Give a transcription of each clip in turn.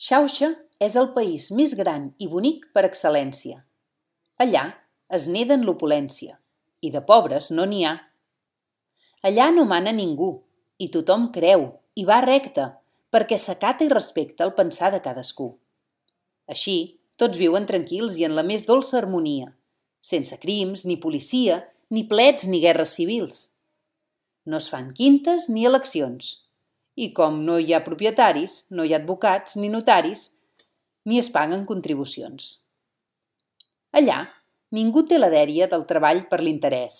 Xauxa és el país més gran i bonic per excel·lència. Allà es neda en l'opulència, i de pobres no n'hi ha. Allà no mana ningú, i tothom creu i va recte, perquè s'acata i respecta el pensar de cadascú. Així, tots viuen tranquils i en la més dolça harmonia, sense crims, ni policia, ni plets ni guerres civils. No es fan quintes ni eleccions, i com no hi ha propietaris, no hi ha advocats ni notaris, ni es paguen contribucions. Allà, ningú té la dèria del treball per l'interès,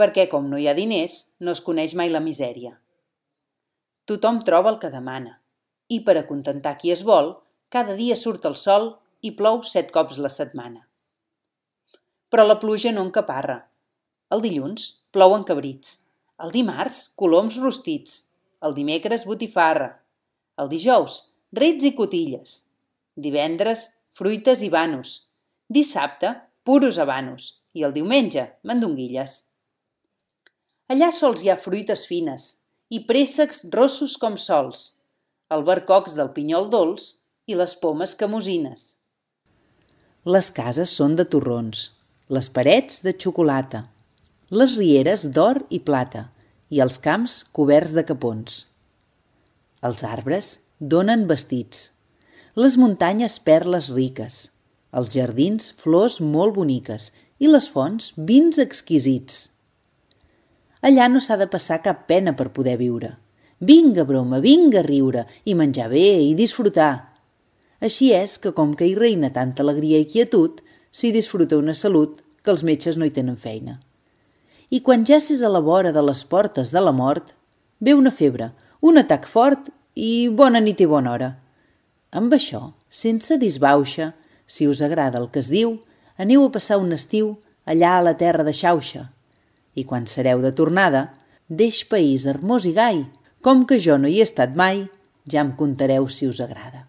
perquè com no hi ha diners, no es coneix mai la misèria. Tothom troba el que demana, i per acontentar qui es vol, cada dia surt el sol i plou set cops la setmana. Però la pluja no encaparra. El dilluns plouen cabrits. El dimarts, coloms rostits el dimecres botifarra, el dijous rets i cotilles, divendres fruites i vanos, dissabte puros habanos. I el diumenge mandonguilles. Allà sols hi ha fruites fines i préssecs rossos com sols, albercocs del pinyol dolç i les pomes camosines. Les cases són de torrons, les parets de xocolata, les rieres d'or i plata i els camps coberts de capons. Els arbres donen vestits, les muntanyes perles riques, els jardins flors molt boniques i les fonts vins exquisits. Allà no s'ha de passar cap pena per poder viure. Vinga broma, vinga riure i menjar bé i disfrutar. Així és que com que hi reina tanta alegria i quietud, s'hi disfruta una salut que els metges no hi tenen feina i quan ja s'és a la vora de les portes de la mort, ve una febre, un atac fort i bona nit i bona hora. Amb això, sense disbauxa, si us agrada el que es diu, aneu a passar un estiu allà a la terra de Xauxa. I quan sereu de tornada, deix país hermós i gai, com que jo no hi he estat mai, ja em contareu si us agrada.